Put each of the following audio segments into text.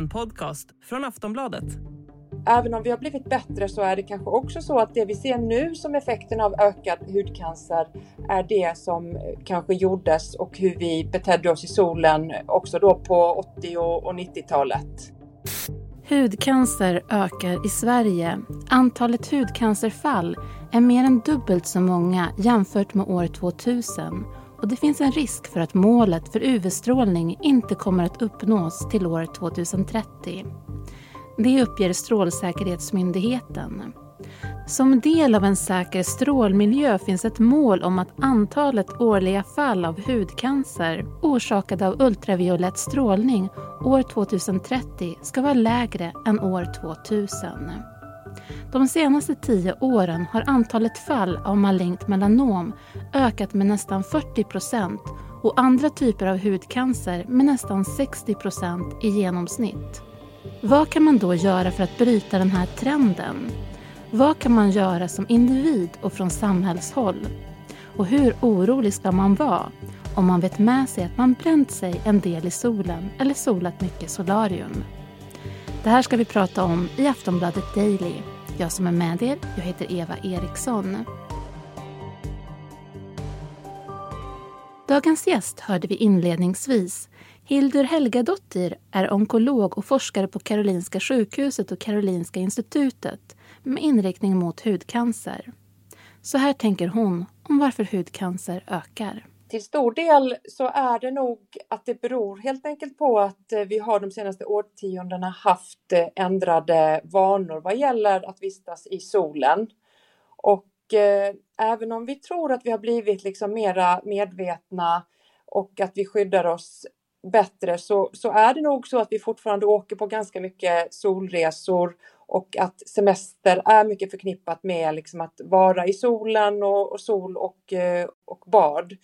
En podcast från Aftonbladet. Även om vi har blivit bättre så är det kanske också så att det vi ser nu som effekten av ökad hudcancer är det som kanske gjordes och hur vi betedde oss i solen också då på 80 och 90-talet. Hudcancer ökar i Sverige. Antalet hudcancerfall är mer än dubbelt så många jämfört med år 2000 och det finns en risk för att målet för UV-strålning inte kommer att uppnås till år 2030. Det uppger Strålsäkerhetsmyndigheten. Som del av en säker strålmiljö finns ett mål om att antalet årliga fall av hudcancer orsakade av ultraviolett strålning år 2030 ska vara lägre än år 2000. De senaste tio åren har antalet fall av malignt melanom ökat med nästan 40 procent och andra typer av hudcancer med nästan 60 procent i genomsnitt. Vad kan man då göra för att bryta den här trenden? Vad kan man göra som individ och från samhällshåll? Och hur orolig ska man vara om man vet med sig att man bränt sig en del i solen eller solat mycket solarium? Det här ska vi prata om i Aftonbladet Daily. Jag som är med er, jag heter Eva Eriksson. Dagens gäst hörde vi inledningsvis. Hildur Helgadottir är onkolog och forskare på Karolinska sjukhuset och Karolinska institutet med inriktning mot hudcancer. Så här tänker hon om varför hudcancer ökar. Till stor del så är det nog att det beror helt enkelt på att eh, vi har de senaste årtiondena haft eh, ändrade vanor vad gäller att vistas i solen. Och eh, även om vi tror att vi har blivit liksom mera medvetna och att vi skyddar oss bättre så, så är det nog så att vi fortfarande åker på ganska mycket solresor och att semester är mycket förknippat med liksom att vara i solen och, och sol och, eh, och bad.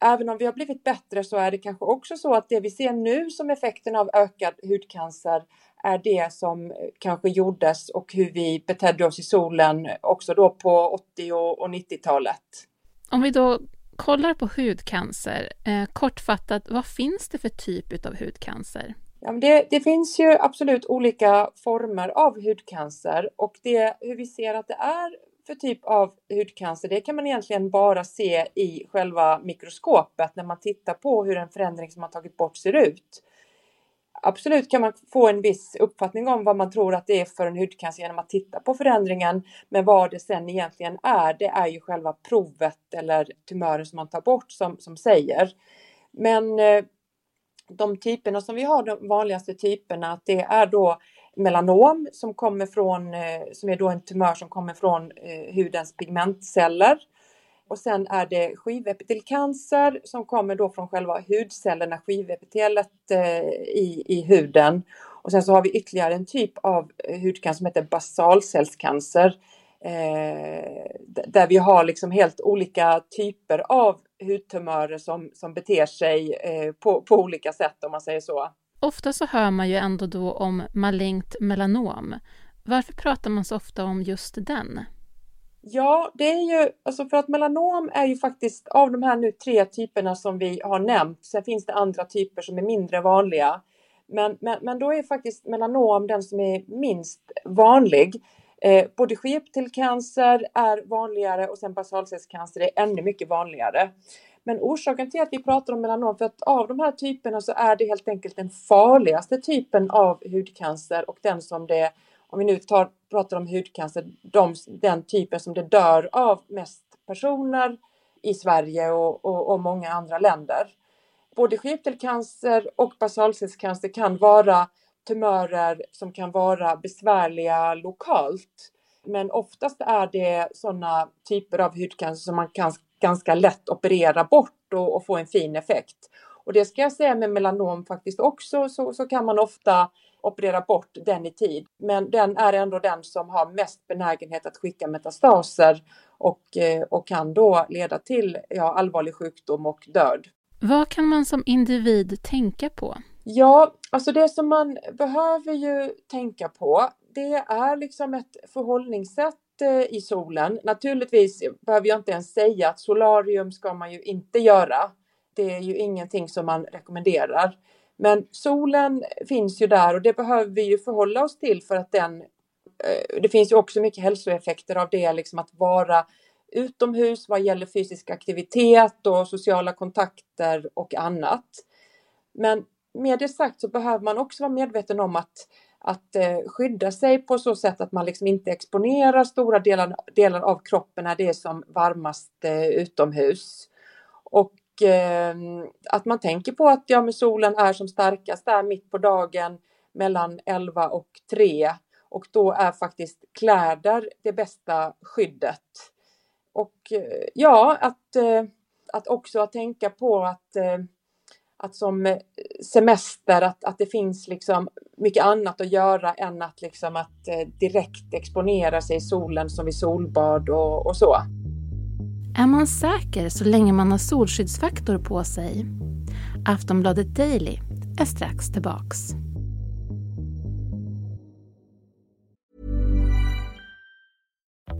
Även om vi har blivit bättre så är det kanske också så att det vi ser nu som effekten av ökad hudcancer är det som kanske gjordes och hur vi betedde oss i solen också då på 80 och 90-talet. Om vi då kollar på hudcancer, eh, kortfattat, vad finns det för typ av hudcancer? Ja, det, det, finns ju absolut olika former av hudcancer och det, hur vi ser att det är för typ av hudcancer, det kan man egentligen bara se i själva mikroskopet när man tittar på hur en förändring som man tagit bort ser ut. Absolut kan man få en viss uppfattning om vad man tror att det är för en hudcancer genom att titta på förändringen. Men vad det sen egentligen är, det är ju själva provet eller tumören som man tar bort som, som säger. Men eh, de typerna som vi har, de vanligaste typerna, det är då melanom som kommer från, eh, som är då en tumör som kommer från eh, hudens pigmentceller. Och sen är det skivepitelcancer som kommer då från själva hudcellerna, skivepitelet eh, i, i huden. Och sen så har vi ytterligare en typ av hudcancer som heter basalcellscancer. Eh, där vi har liksom helt olika typer av hudtumörer som, som beter sig eh, på, på olika sätt om man säger så. Ofta så hör man ju ändå då om malignt melanom. Varför pratar man så ofta om just den? Ja, det är ju alltså för att melanom är ju faktiskt av de här nu tre typerna som vi har nämnt. Sen finns det andra typer som är mindre vanliga. Men, men, men då är faktiskt melanom den som är minst vanlig. Eh, både skivepitelcancer är vanligare och sen basalcellscancer är ännu mycket vanligare. Men orsaken till att vi pratar om melanom, för att av de här typerna så är det helt enkelt den farligaste typen av hudcancer och den som det, om vi nu tar, pratar om hudcancer, de, den typen som det dör av mest personer i Sverige och, och, och många andra länder. Både skiftelcancer och basalcellscancer kan vara tumörer som kan vara besvärliga lokalt. Men oftast är det sådana typer av hudcancer som man kan ganska lätt operera bort och, och, få en fin effekt. Och det ska jag säga med melanom faktiskt också så, så kan man ofta operera bort den i tid. Men den är ändå den som har mest benägenhet att skicka metastaser och, eh, och kan då leda till ja, allvarlig sjukdom och död. Vad kan man som individ tänka på? Ja, alltså det som man behöver ju tänka på, det är liksom ett förhållningssätt Eh, i solen. Naturligtvis behöver jag inte ens säga att solarium ska man ju inte göra. Det är ju ingenting som man rekommenderar. Men solen finns ju där och det behöver vi ju förhålla oss till för att den eh, det finns ju också mycket hälsoeffekter av det, liksom att vara utomhus vad gäller fysisk aktivitet och sociala kontakter och annat. Men med det sagt så behöver man också vara medveten om att, att eh, skydda sig på så sätt att man liksom inte exponerar stora delar, delar av kroppen när det är som varmast eh, utomhus. Och eh, att man tänker på att ja, men solen är som starkast där mitt på dagen mellan 11 och 3 och då är faktiskt kläder det bästa skyddet. Och eh, ja, att, eh, att också tänka på att, eh, att som eh, semester, att, att det finns liksom mycket annat att göra än att, liksom att eh, direkt exponera sig i solen som vid solbad och, och så. Är man säker så länge man har solskyddsfaktor på sig? Aftonbladet Daily är strax tillbaks.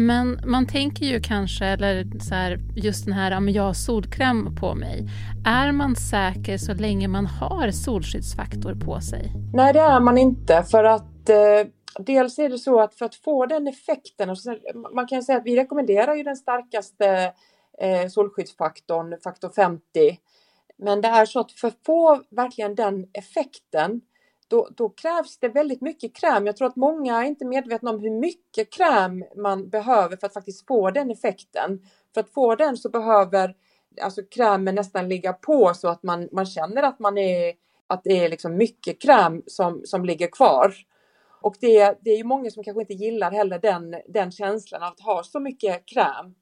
Men man tänker ju kanske, eller så här, just den här, ja jag har solkräm på mig. Är man säker så länge man har solskyddsfaktor på sig? Nej, det är man inte för att eh, dels är det så att för att få den effekten, och så, man kan säga att vi rekommenderar ju den starkaste eh, solskyddsfaktorn, faktor 50. Men det är så att för att få verkligen den effekten då, då, krävs det väldigt mycket kräm. Jag tror att många är inte medvetna om hur mycket kräm man behöver för att faktiskt få den effekten. För att få den så behöver alltså krämen nästan ligga på så att man, man känner att, man är, att det är liksom mycket kräm som, som ligger kvar. Och det, det är ju många som kanske inte gillar heller den, den känslan av att ha så mycket kräm.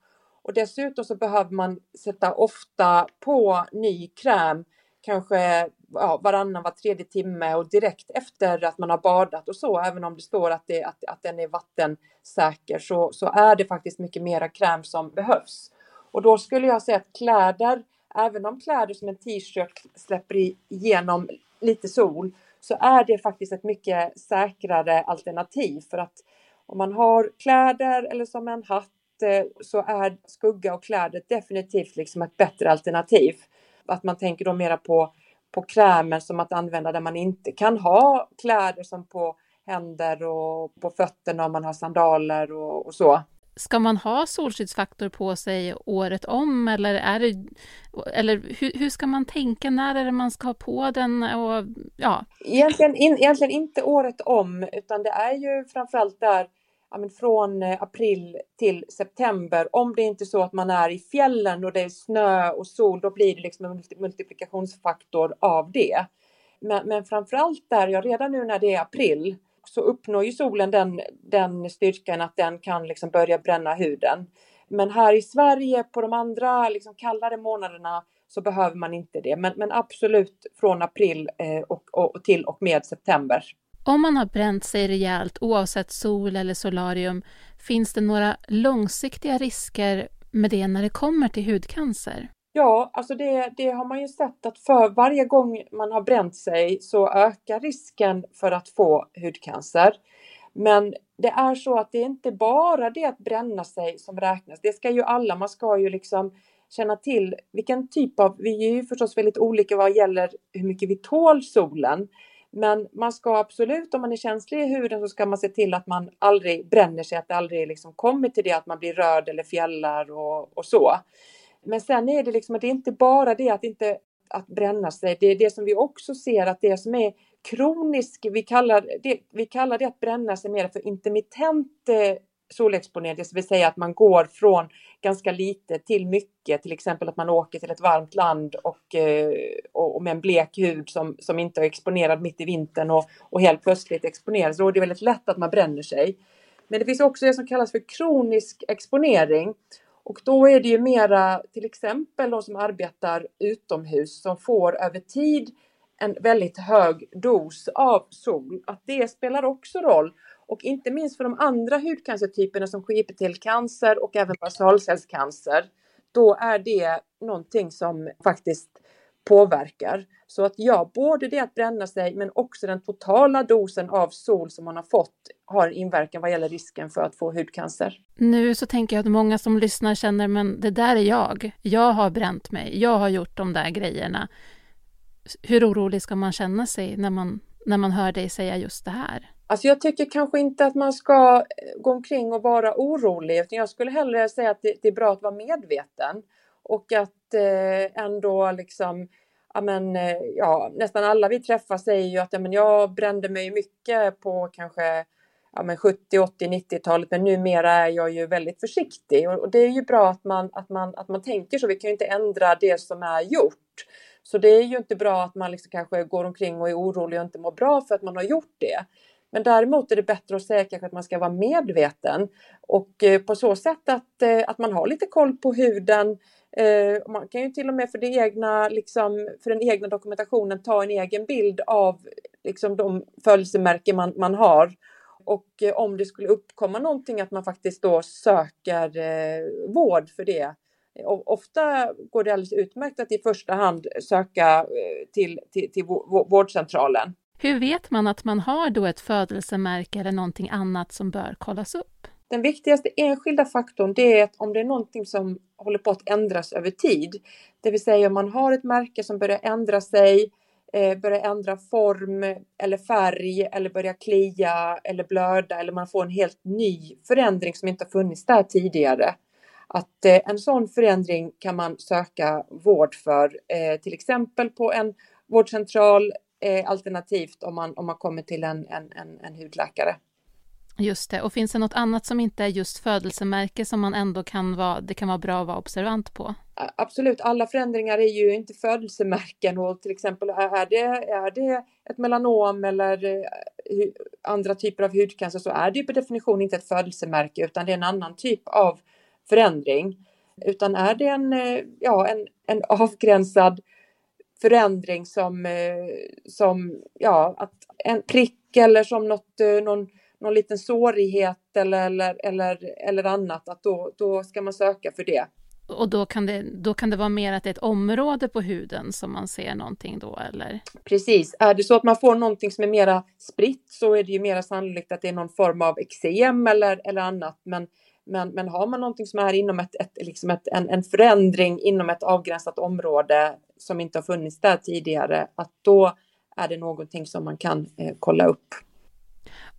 Och dessutom så behöver man sätta ofta på ny kräm, kanske ja, varannan, var tredje timme och direkt efter att man har badat och så, även om det står att, det, att, att den är vattensäker, så, så är det faktiskt mycket mera kräm som behövs. Och då skulle jag säga att kläder, även om kläder som en t-shirt släpper igenom lite sol, så är det faktiskt ett mycket säkrare alternativ för att om man har kläder eller som en hatt eh, så är skugga och kläder definitivt liksom ett bättre alternativ. Att man tänker då mera på på krämen som att använda där man inte kan ha kläder som på händer och på fötterna om man har sandaler och, och så. Ska man ha solskyddsfaktor på sig året om eller, är det, eller hur, hur, ska man tänka? När är det man ska ha på den? Och, ja. egentligen, in, egentligen inte året om utan det är ju framförallt där ja, men från eh, april till september. Om det inte är så att man är i fjällen och det är snö och sol, då blir det liksom en multiplikationsfaktor av det. Men, men framförallt där, ja, redan nu när det är april, så uppnår ju solen den, den styrkan att den kan liksom börja bränna huden. Men här i Sverige på de andra liksom kallare månaderna så behöver man inte det. Men, men absolut från april eh, och, och, till och med september. Om man har bränt sig rejält oavsett sol eller solarium, finns det några långsiktiga risker med det när det kommer till hudcancer? Ja, alltså det, det, har man ju sett att för varje gång man har bränt sig så ökar risken för att få hudcancer. Men det är så att det är inte bara det att bränna sig som räknas. Det ska ju alla, man ska ju liksom känna till vilken typ av, vi är ju förstås väldigt olika vad gäller hur mycket vi tål solen. Men man ska absolut, om man är känslig i huden, så ska man se till att man aldrig bränner sig, att det aldrig liksom kommer till det att man blir röd eller fjällar och, och så. Men sen är det liksom att det är inte bara det att inte att bränna sig. Det är det som vi också ser att det som är kronisk, vi kallar det, vi kallar det att bränna sig mer för intermittent eh, solexponerad, solexponering, det vill säga att man går från ganska lite till mycket, till exempel att man åker till ett varmt land och, eh, och med en blek hud som, som inte är exponerad mitt i vintern och, och helt plötsligt exponeras, då är det väldigt lätt att man bränner sig. Men det finns också det som kallas för kronisk exponering och då är det ju mera till exempel de som arbetar utomhus som får över tid en väldigt hög dos av sol, att det spelar också roll och inte minst för de andra hudcancertyperna som skipitelcancer och även basalcellscancer. då är det någonting som faktiskt påverkar. Så att ja, både det att bränna sig men också den totala dosen av sol som man har fått har inverkan vad gäller risken för att få hudcancer. Nu så tänker jag att många som lyssnar känner, men det där är jag. Jag har bränt mig. Jag har gjort de där grejerna. Hur orolig ska man känna sig när man, när man hör dig säga just det här? Alltså jag tycker kanske inte att man ska eh, gå omkring och vara orolig, utan jag skulle hellre säga att det, det är bra att vara medveten och att eh, ändå liksom ja, men, eh, ja, nästan alla vi träffar säger ju att ja, men jag brände mig mycket på kanske ja, men 70, 80, 90-talet men numera är jag ju väldigt försiktig och, och, det är ju bra att man, att, man, att man tänker så. Vi kan ju inte ändra det som är gjort. Så det är ju inte bra att man liksom kanske går omkring och är orolig och inte mår bra för att man har gjort det. Men däremot är det bättre att säga kanske att man ska vara medveten och eh, på så sätt att, eh, att man har lite koll på huden, eh, man kan ju till och med för, det egna, liksom, för den egna dokumentationen ta en egen bild av liksom, de födelsemärken man, man har. Och om det skulle uppkomma någonting att man faktiskt då söker eh, vård för det. Ofta går det alldeles utmärkt att i första hand söka till, till, till vårdcentralen. Hur vet man att man har då ett födelsemärke eller någonting annat som bör kollas upp? Den viktigaste enskilda faktorn det är att om det är någonting som håller på att ändras över tid, det vill säga om man har ett märke som börjar ändra sig, eh, börjar ändra form eller färg eller börjar klia eller blöda eller man får en helt ny förändring som inte har funnits där tidigare. Att eh, en sån förändring kan man söka vård för, eh, till exempel på en vårdcentral alternativt om man, om man kommer till en, en, en, en hudläkare. Just det, och finns det något annat som inte är just födelsemärke som man ändå kan vara, det kan vara bra att vara observant på? Absolut, alla förändringar är ju inte födelsemärken och till exempel är det, är det ett melanom eller eh, andra typer av hudcancer så är det ju på definition inte ett födelsemärke utan det är en annan typ av förändring. Utan är det en, eh, ja, en, en avgränsad förändring som, eh, som ja, att en prick eller som något, någon någon liten sårighet eller, eller, eller, eller annat, att då, då ska man söka för det. Och då kan, det, då kan det vara mer att det är ett område på huden som man ser någonting då, eller? Precis. Är det så att man får någonting som är mera spritt så är det ju mera sannolikt att det är någon form av eksem eller, eller annat. Men, men, men har man någonting som är inom ett, ett, liksom ett, en, en förändring inom ett avgränsat område som inte har funnits där tidigare, att då är det någonting som man kan eh, kolla upp.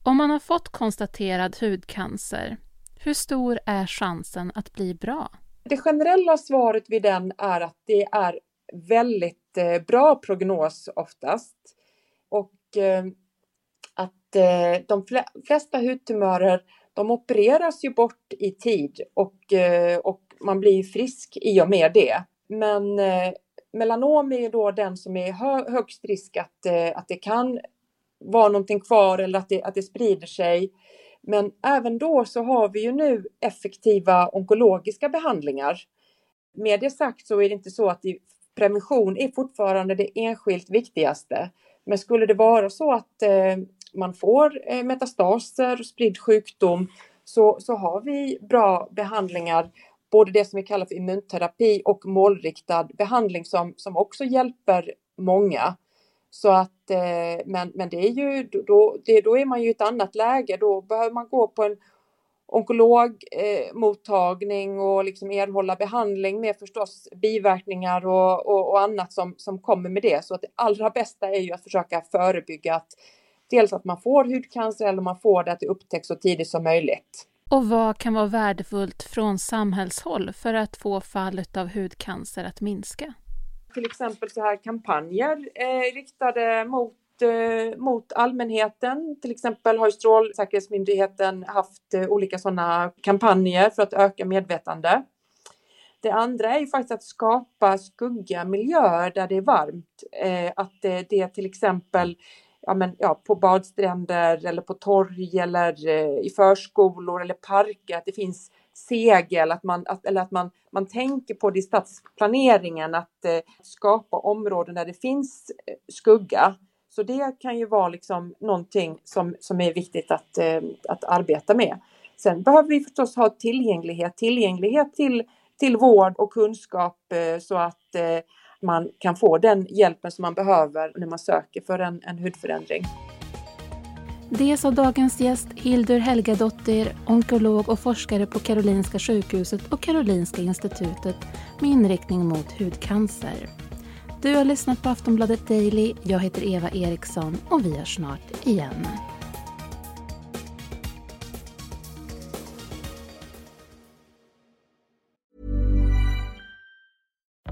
Om man har fått konstaterad hudcancer, hur stor är chansen att bli bra? Det generella svaret vid den är att det är väldigt eh, bra prognos oftast. Och eh, att eh, de flesta hudtumörer de opereras ju bort i tid och, eh, och man blir frisk i och med det. Men eh, melanom är ju då den som är högst risk att, eh, att det kan vara någonting kvar eller att det, att det sprider sig. Men även då så har vi ju nu effektiva onkologiska behandlingar. Med det sagt så är det inte så att prevention är fortfarande det enskilt viktigaste. Men skulle det vara så att eh, man får eh, metastaser och spridd sjukdom så, så har vi bra behandlingar, både det som vi kallar för immunterapi och målriktad behandling som, som också hjälper många. Så att, eh, men, men det är ju, då, det, då är man ju i ett annat läge. Då behöver man gå på en onkologmottagning eh, och liksom erhålla behandling med förstås biverkningar och, och, och, annat som, som kommer med det. Så att det allra bästa är ju att försöka förebygga att dels att man får hudcancer eller man får det att det upptäcks så tidigt som möjligt. Och vad kan vara värdefullt från samhällshåll för att få fallet av hudcancer att minska? till exempel så här kampanjer eh, riktade mot eh, mot allmänheten. Till exempel har Strålsäkerhetsmyndigheten haft eh, olika sådana kampanjer för att öka medvetande. Det andra är ju faktiskt att skapa skugga miljöer där det är varmt. Eh, att det, det till exempel ja, men, ja, på badstränder eller på torg eller eh, i förskolor eller parker, att det finns segel, att man, att, eller att man, man tänker på det i stadsplaneringen, att eh, skapa områden där det finns eh, skugga. Så det kan ju vara liksom någonting som, som är viktigt att, eh, att arbeta med. Sen behöver vi förstås ha tillgänglighet, tillgänglighet till till vård och kunskap eh, så att eh, man kan få den hjälpen som man behöver när man söker för en, en hudförändring. Det sa dagens gäst Hildur Helgadottir, onkolog och forskare på Karolinska sjukhuset och Karolinska institutet med inriktning mot hudcancer. Du har lyssnat på Aftonbladet Daily. Jag heter Eva Eriksson och vi hörs snart igen.